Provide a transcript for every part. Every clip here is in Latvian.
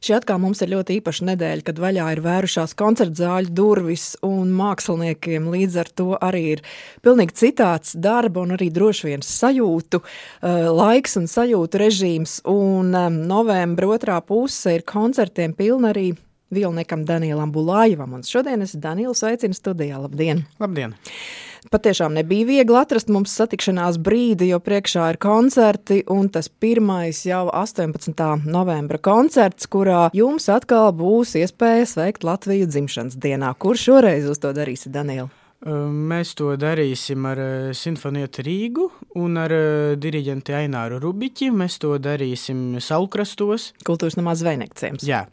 Šī atkal mums ir ļoti īpaša nedēļa, kad vaļā ir vērušās koncerta zāļu durvis, un māksliniekiem līdz ar to arī ir pilnīgi citāds darba un arī droši vien sajūtu, uh, laiks un sajūtu režīms. Un um, novembra otrā puse ir koncertiem pilna arī Vilniekam Danielam Bulājevam. Un šodien es Danielu sveicinu studijā. Labdien! Labdien! Patiešām nebija viegli atrast mums satikšanās brīdi, jo priekšā ir koncerti, un tas pirmais jau 18. novembra koncerts, kurā jums atkal būs iespēja sveikt Latviju dzimšanas dienā. Kur šoreiz uz to darīsi, Daniela? Mēs to darīsim ar Sinfonietu Rīgu un ar diriģenti Aināru Rubiķi. Mēs to darīsim Saulkrastos. Kultūras namā Zvejniekciems. Jā,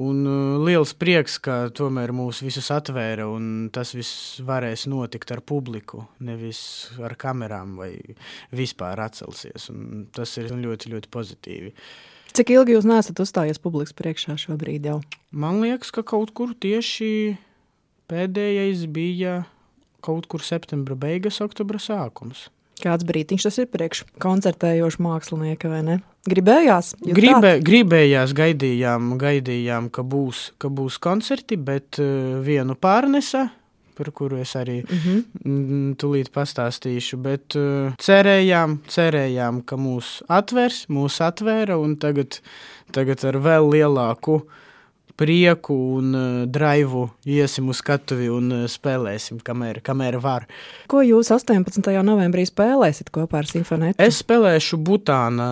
Un uh, liels prieks, ka tomēr mūs visus atvēra un tas viss varēs notikt ar publiku, nevis ar kamerām vai vispār atcelsies. Un tas ir ļoti, ļoti pozitīvi. Cik ilgi jūs neesat uzstājies publikas priekšā šobrīd jau? Man liekas, ka kaut kur tieši pēdējais bija kaut kur septembra beigas, oktobra sākums. Kāds brīdiņš tas ir priekš koncertējoša mākslinieka, vai ne? Gribējās? Gribē, gribējās, gaidījām, gaidījām ka, būs, ka būs koncerti, bet uh, vienu pārnesa, par kuru es arī mhm. -huh. tūlīt pastāstīšu. Bet uh, cerējām, cerējām, ka mūs atvers, mūs atvēra, un tagad, tagad ar vēl lielāku prieku un uh, draivu iesim uz skatuvi un uh, spēlēsim, kamēr, kamēr var. Ko jūs 18. novembrī spēlēsiet kopā ar Simfonētu? Es spēlēšu Butāna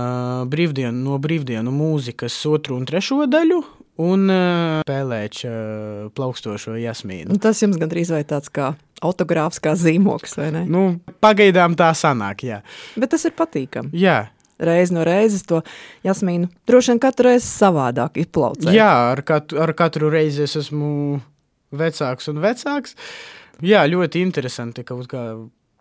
brīvdienu, no brīvdienu mūzikas otru un trešo daļu. Un uh, spēlēšu uh, plaukstošo jasmīnu. Tas jums gandrīz vai tāds kā autogrāfs, kā zīmoks, vai ne? Nu, pagaidām tā sanāk, jā. Bet tas ir patīkami. Jā, reizi no reizes to jasmīnu droši vien katru reizi savādāk izplaucēt. Jā, ar katru, ar katru reizi es esmu vecāks un vecāks. Jā, ļoti interesanti kaut kā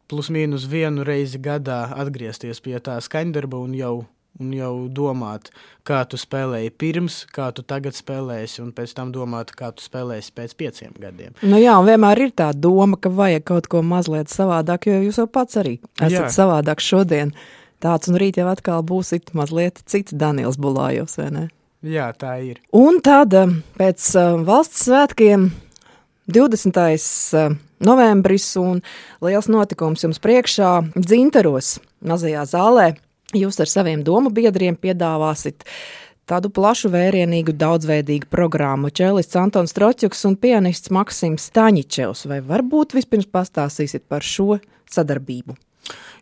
plus mīnus vienu reizi gadā atgriezties pie tā skaņdarba un jau, un jau domāt, kā tu spēlēji pirms, kā tu tagad spēlēsi, un pēc tam domāt, kā tu spēlēsi pēc pieciem gadiem. Nu jā, un vienmēr ir tā doma, ka vajag kaut ko mazliet savādāk, jo jūs jau pats arī esat jā. savādāk šodien. Tāds, un rīt jau atkal būsit mazliet cits Daniels Bulājos, vai ne? Jā, tā ir. Un tad um, pēc uh, valsts svētkiem 20. Uh, novembris un liels notikums jums priekšā dzintaros mazajā zālē. Jūs ar saviem domu biedriem piedāvāsit tādu plašu, vērienīgu, daudzveidīgu programmu. Čēlists Antons Troķuks un pianists Maksims Taņičevs. Vai varbūt vispirms pastāstīsit par šo sadarbību?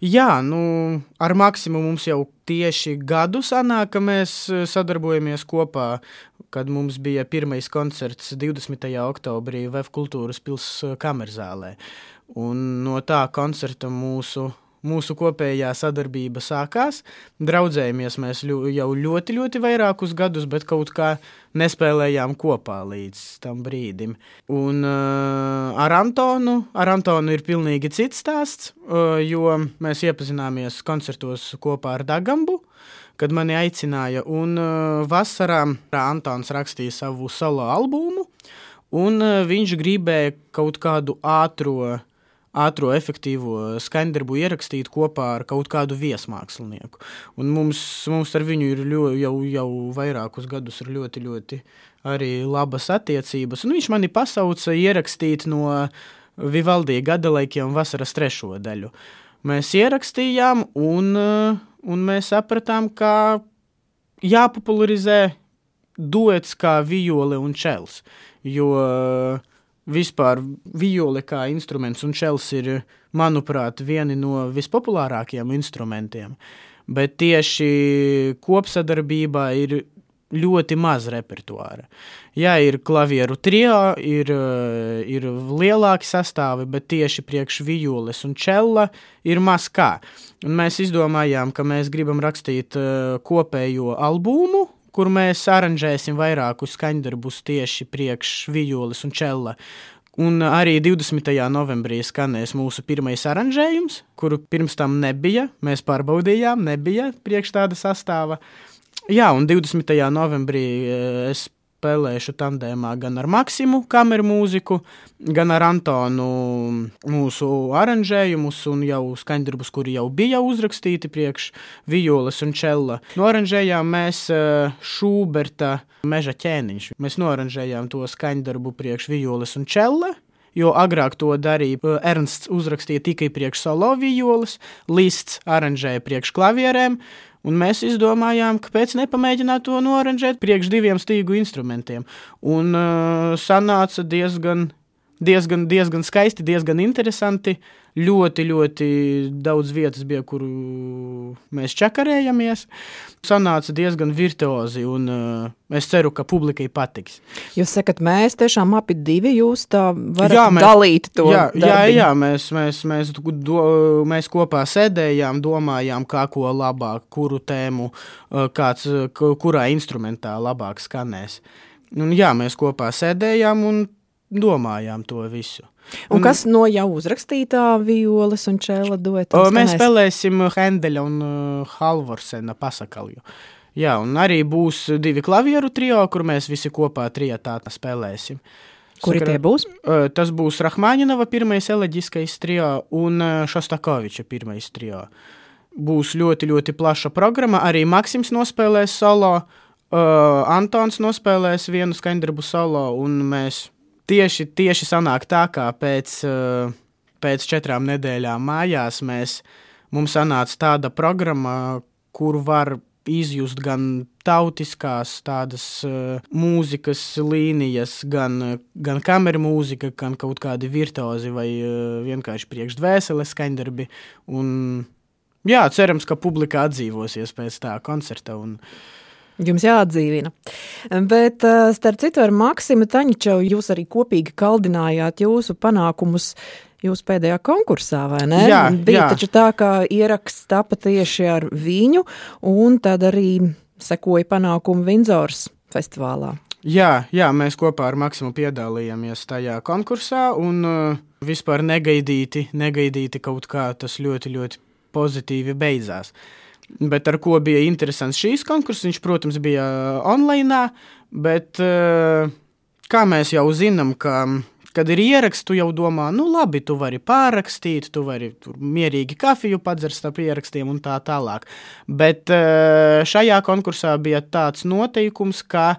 Jā, nu, ar Maksimu mums jau tieši gadu sanāk, ka mēs eh, sadarbojamies kopā, kad mums bija pirmais koncerts 20. oktobrī Vēf kultūras pils eh, kamerzālē. Un no tā koncerta mūsu mūsu kopējā sadarbība sākās. Draudzējamies mēs ļu, jau ļoti, ļoti vairākus gadus, bet kaut kā nespēlējām kopā līdz tam brīdim. Un uh, ar Antonu, ar Antonu ir pilnīgi cits stāsts, uh, jo mēs iepazināmies koncertos kopā ar Dagambu. Kad mani aicināja, un uh, vasarā Antons rakstīja savu solo albumu, un uh, viņš gribēja kaut kādu ātrāku ātrā, efektīvo skaņdarbu ierakstīt kopā ar kaut kādu viesmākslinieku. Un mums, mums ar viņu ir ļoti, jau, jau vairākus gadus ļoti, ļoti arī labas attiecības. Un viņš mani pasauca ierakstīt no Vivaldija gada laikiem vasaras trešo daļu. Mēs ierakstījām, un, un mēs sapratām, ka jāpopularizē duets kā viole un čels. Jo uh, vispār viole kā instruments un čels ir, manuprāt, vieni no vispopulārākajiem instrumentiem. Bet tieši kopsadarbībā ir ļoti maz repertuāra. Jā, ir klavieru trio, ir, ir lielāki sastāvi, bet tieši priekš violes un čela ir maz kā. Un mēs izdomājām, ka mēs gribam rakstīt uh, kopējo albumu, kur mēs aranžēsim vairākus skaņdarbus tieši priekš violas un čela. Un arī 20. novembrī skanēs mūsu pirmais aranžējums, kuru pirms tam nebija. Mēs pārbaudījām, nebija priekš tāda sastāva. Jā, un 20. novembrī eh, es spēlēšu tandēmā gan ar Maksimu, kameru mūziku, gan ar Antonu mūsu aranžējumus un jau skaņdarbus, kuri jau bija uzrakstīti priekš violas un čella. Noranžējām mēs eh, Šūberta meža ķēniņš. Mēs noranžējām to skaņdarbu priekš violas un čella. Jo agrāk to darīja eh, Ernsts, uzrakstīja tikai priekš solo violas, Lists aranžēja priekš klavierēm, Un mēs izdomājām, kāpēc nepamēģināt to noranžēt priekš diviem stīgu instrumentiem. Un uh, sanāca diezgan, diezgan, diezgan skaisti, diezgan interesanti. Ļoti, ļoti daudz vietas bija, kur mēs čakarējamies. Sanāca diezgan virtuozi, un uh, es ceru, ka publikai patiks. Jūs sakat, mēs tiešām abi divi jūs tā varat jā, mēs, dalīt to. Jā, darbiņu. jā, jā mēs, mēs, mēs, do, mēs kopā sēdējām, domājām, kā ko labāk, kuru tēmu, uh, kāds, kurā instrumentā labāk skanēs. Un, jā, mēs kopā sēdējām un domājām to visu. Un, un kas no jau uzrakstītā violas un čēla dueta? Mēs spēlēsim Hendeļa un uh, Halvorsena pasakalju. Jā, un arī būs divi klavieru trio, kur mēs visi kopā trijotā spēlēsim. Kuri Sakara, tie būs? Uh, tas būs Rahmaņinova pirmais eleģiskais trio un uh, Šostakoviča pirmais trio. Būs ļoti, ļoti plaša programma. Arī Maksims nospēlēs solo, uh, Antons nospēlēs vienu skaņdarbu solo, un mēs tieši, tieši sanāk tā, kā pēc, eh, pēc četrām nedēļām mājās mēs, mums sanāca tāda programma, kur var izjust gan tautiskās tādas uh, mūzikas līnijas, gan, gan kameru mūzika, gan kaut kādi virtuozi vai uh, vienkārši priekšdvēseles skaņdarbi. Un, jā, cerams, ka publika atdzīvosies pēc tā koncerta. Un, uh, Jums jāatdzīvina. Bet, eh, starp citu, ar Maksimu Taņčevu jūs arī kopīgi kaldinājāt jūsu panākumus jūsu pēdējā konkursā, vai ne? Jā, Bija jā. taču tā, ka ieraksts tapa tieši ar viņu, un tad arī sekoja panākumu Vindzors festivālā. Jā, jā, mēs kopā ar Maksimu piedalījāmies tajā konkursā, un uh, vispār negaidīti, negaidīti kaut kā tas ļoti, ļoti pozitīvi beidzās. Uh, Bet ar ko bija interesants šīs konkurss, viņš, protams, bija online, bet eh, kā mēs jau zinām, ka, kad ir ieraksts, tu jau domā, nu labi, tu vari pārrakstīt, tu vari mierīgi kafiju padzert starp ierakstiem un tā tālāk. Bet eh, šajā konkursā bija tāds noteikums, ka,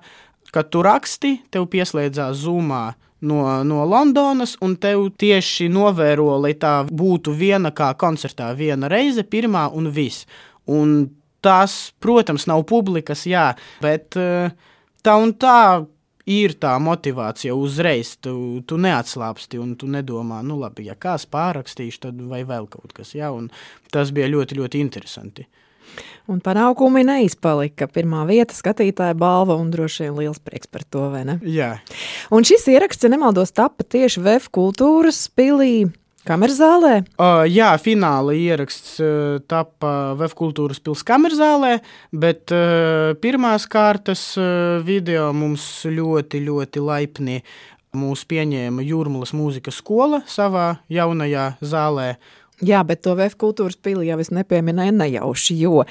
kad tu raksti, tev pieslēdzās zumā no, no Londonas, un tev tieši novēro, lai tā būtu viena kā koncertā, viena reize, pirmā un viss. Un tas, protams, nav publikas, jā, bet eh, tā un tā ir tā motivācija uzreiz. Tu, tu neatslāpsti un tu nedomā, nu, labi, ja kāds pārrakstīšu, tad vai vēl kaut kas. Jā, tas bija ļoti, ļoti interesanti. Un panākumi neizpalika. Pirmā vieta, skatītāja balva, un droši vien liels prieks par to, vai ne? Jā. Un šis ieraksts, ja nemaldos, tapa tieši VF kultūras pilī Kamerzālē? Uh, jā, fināla ieraksts uh, tapa Vēfkultūras pilsētas kamerzālē, bet uh, pirmās kārtas uh, video mums ļoti, ļoti laipni mūs pieņēma Jūrmālas mūzikas skola savā jaunajā zālē. Jā, bet to VF kultūras pili jau es nepieminēju nejauši, jo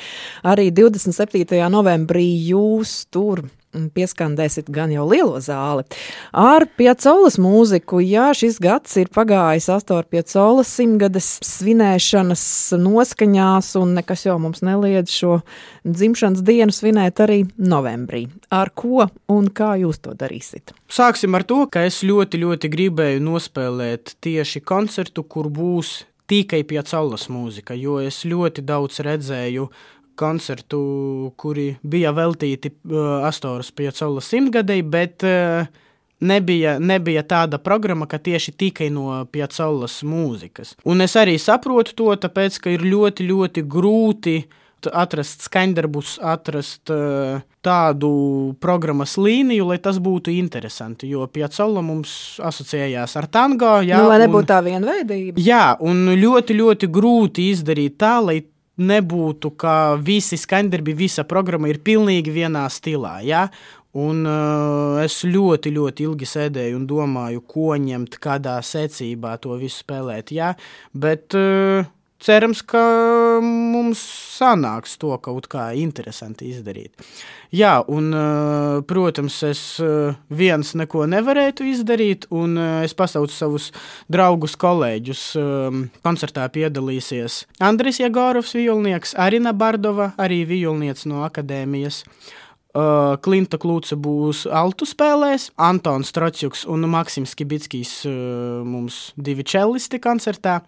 arī 27. novembrī jūs tur pieskandēsit gan jau lielo zāli. Ar Piacolas mūziku, jā, šis gads ir pagājis Astor Piacolas simtgades svinēšanas noskaņās, un nekas jau mums neliedz šo dzimšanas dienu svinēt arī novembrī. Ar ko un kā jūs to darīsiet? Sāksim ar to, ka es ļoti, ļoti gribēju nospēlēt tieši koncertu, kur būs tikai Piacolas mūzika, jo es ļoti daudz redzēju koncertu, kuri bija veltīti uh, Astoras Piacolas simtgadēji, bet uh, nebija, nebija tāda programma, ka tieši tikai no Piacolas mūzikas. Un es arī saprotu to, tāpēc, ka ir ļoti, ļoti grūti atrast skaņdarbus, atrast uh, tādu programmas līniju, lai tas būtu interesanti. Jo Piacola mums asociējās ar tango. Jā, nu, lai nebūtu un, tā vienveidība. Jā, un ļoti, ļoti grūti izdarīt tā, lai nebūtu, ka visi skaņdarbi, visa programma ir pilnīgi vienā stilā. Ja? Un, uh, es ļoti, ļoti ilgi sēdēju un domāju, ko ņemt, kādā secībā to visu spēlēt. Ja? Bet uh, cerams, ka mums sanāks to kaut kā interesanti izdarīt. Jā, un, eh, protams, es eh, viens neko nevarētu izdarīt, un eh, es pasaucu savus draugus, kolēģus. Koncertā piedalīsies Andris Jagorovs, violnieks, Arina Bardova, arī violniece no akadēmijas. Klimta Klūca būs altu spēlēs, Antons Trocjuks un Maksims Kibickis mums divi čelisti koncertā.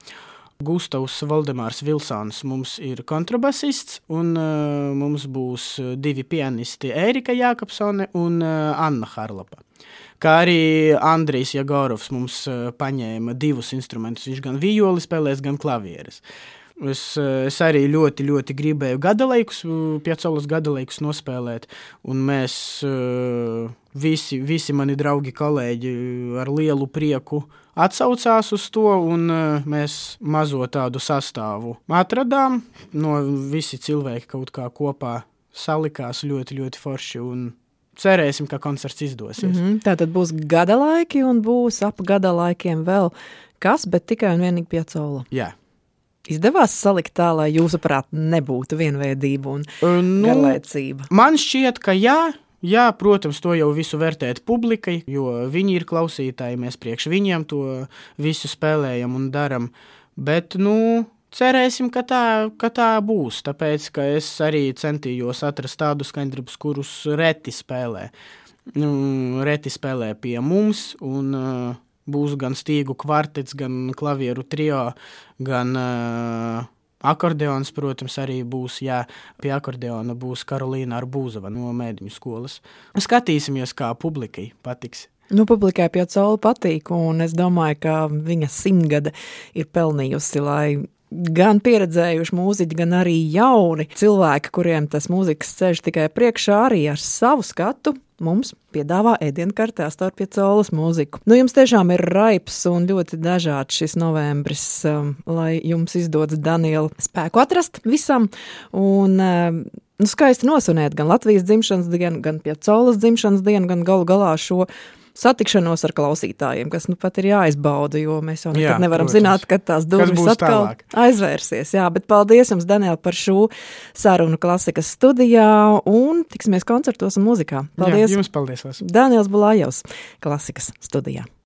Gustavs Valdemārs Vilsons mums ir kontrabasists, un uh, mums būs divi pianisti - Erika Jākapsone un uh, Anna Harlapa. Kā arī Andrijs Jagorovs mums uh, paņēma divus instrumentus. Viņš gan violi spēlēs, gan klavieres. Es, es arī ļoti, ļoti gribēju gadalaikus, piecaulas gadalaikus nospēlēt, un mēs visi, visi mani draugi, kolēģi ar lielu prieku atsaucās uz to, un mēs mazo tādu sastāvu atradām. No visi cilvēki kaut kā kopā salikās ļoti, ļoti forši. Cerēsim, ka koncerts izdosies. Mm -hmm. Tā tad būs gada laiki, un būs ap gada laikiem vēl kas, bet tikai un vienīgi piecaula. Jā. Izdevās salikt tā, lai jūsuprāt nebūtu vienveidība un nu, garlaicība. Man šķiet, ka jā, Jā, protams, to jau visu vērtēt publikai, jo viņi ir klausītāji, mēs priekš viņiem to visu spēlējam un darām. Bet, nu, cerēsim, ka tā, ka tā būs. Tāpēc, ka es arī centījos atrast tādus skaņdarbus, kurus reti spēlē. Nu, reti spēlē pie mums, un uh, būs gan stīgu kvartets, gan klavieru trio, gan uh, Akordeons, protams, arī būs, jā, pie akordeona būs Karolīna Arbūzova no mēdiņu skolas. Skatīsimies, kā publikai patiks. Nu, publikai Piacola patīk, un es domāju, ka viņa simtgade ir pelnījusi, lai gan pieredzējuši mūziķi, gan arī jauni cilvēki, kuriem tas mūzikas ceļš tikai priekšā, arī ar savu skatu mums piedāvā ēdienkartē starp caulas mūziku. Nu, jums tiešām ir raips un ļoti dažāds šis novembris, um, lai jums izdodas Daniela spēku atrast visam. Un, um, Nu, skaisti nosunēt gan Latvijas dzimšanas dienu, gan pie caulas dzimšanas dienu, gan galu galā šo satikšanos ar klausītājiem, kas nu pat ir jāizbauda, jo mēs jau nekad jā, nevaram protams. zināt, kad tās durvis atkal tālāk. aizvērsies. Jā, bet paldies jums, Daniel, par šo sarunu klasikas studijā un tiksimies koncertos un muzikā. Paldies! Jā, jums paldies! Daniels Bulājovs, klasikas studijā.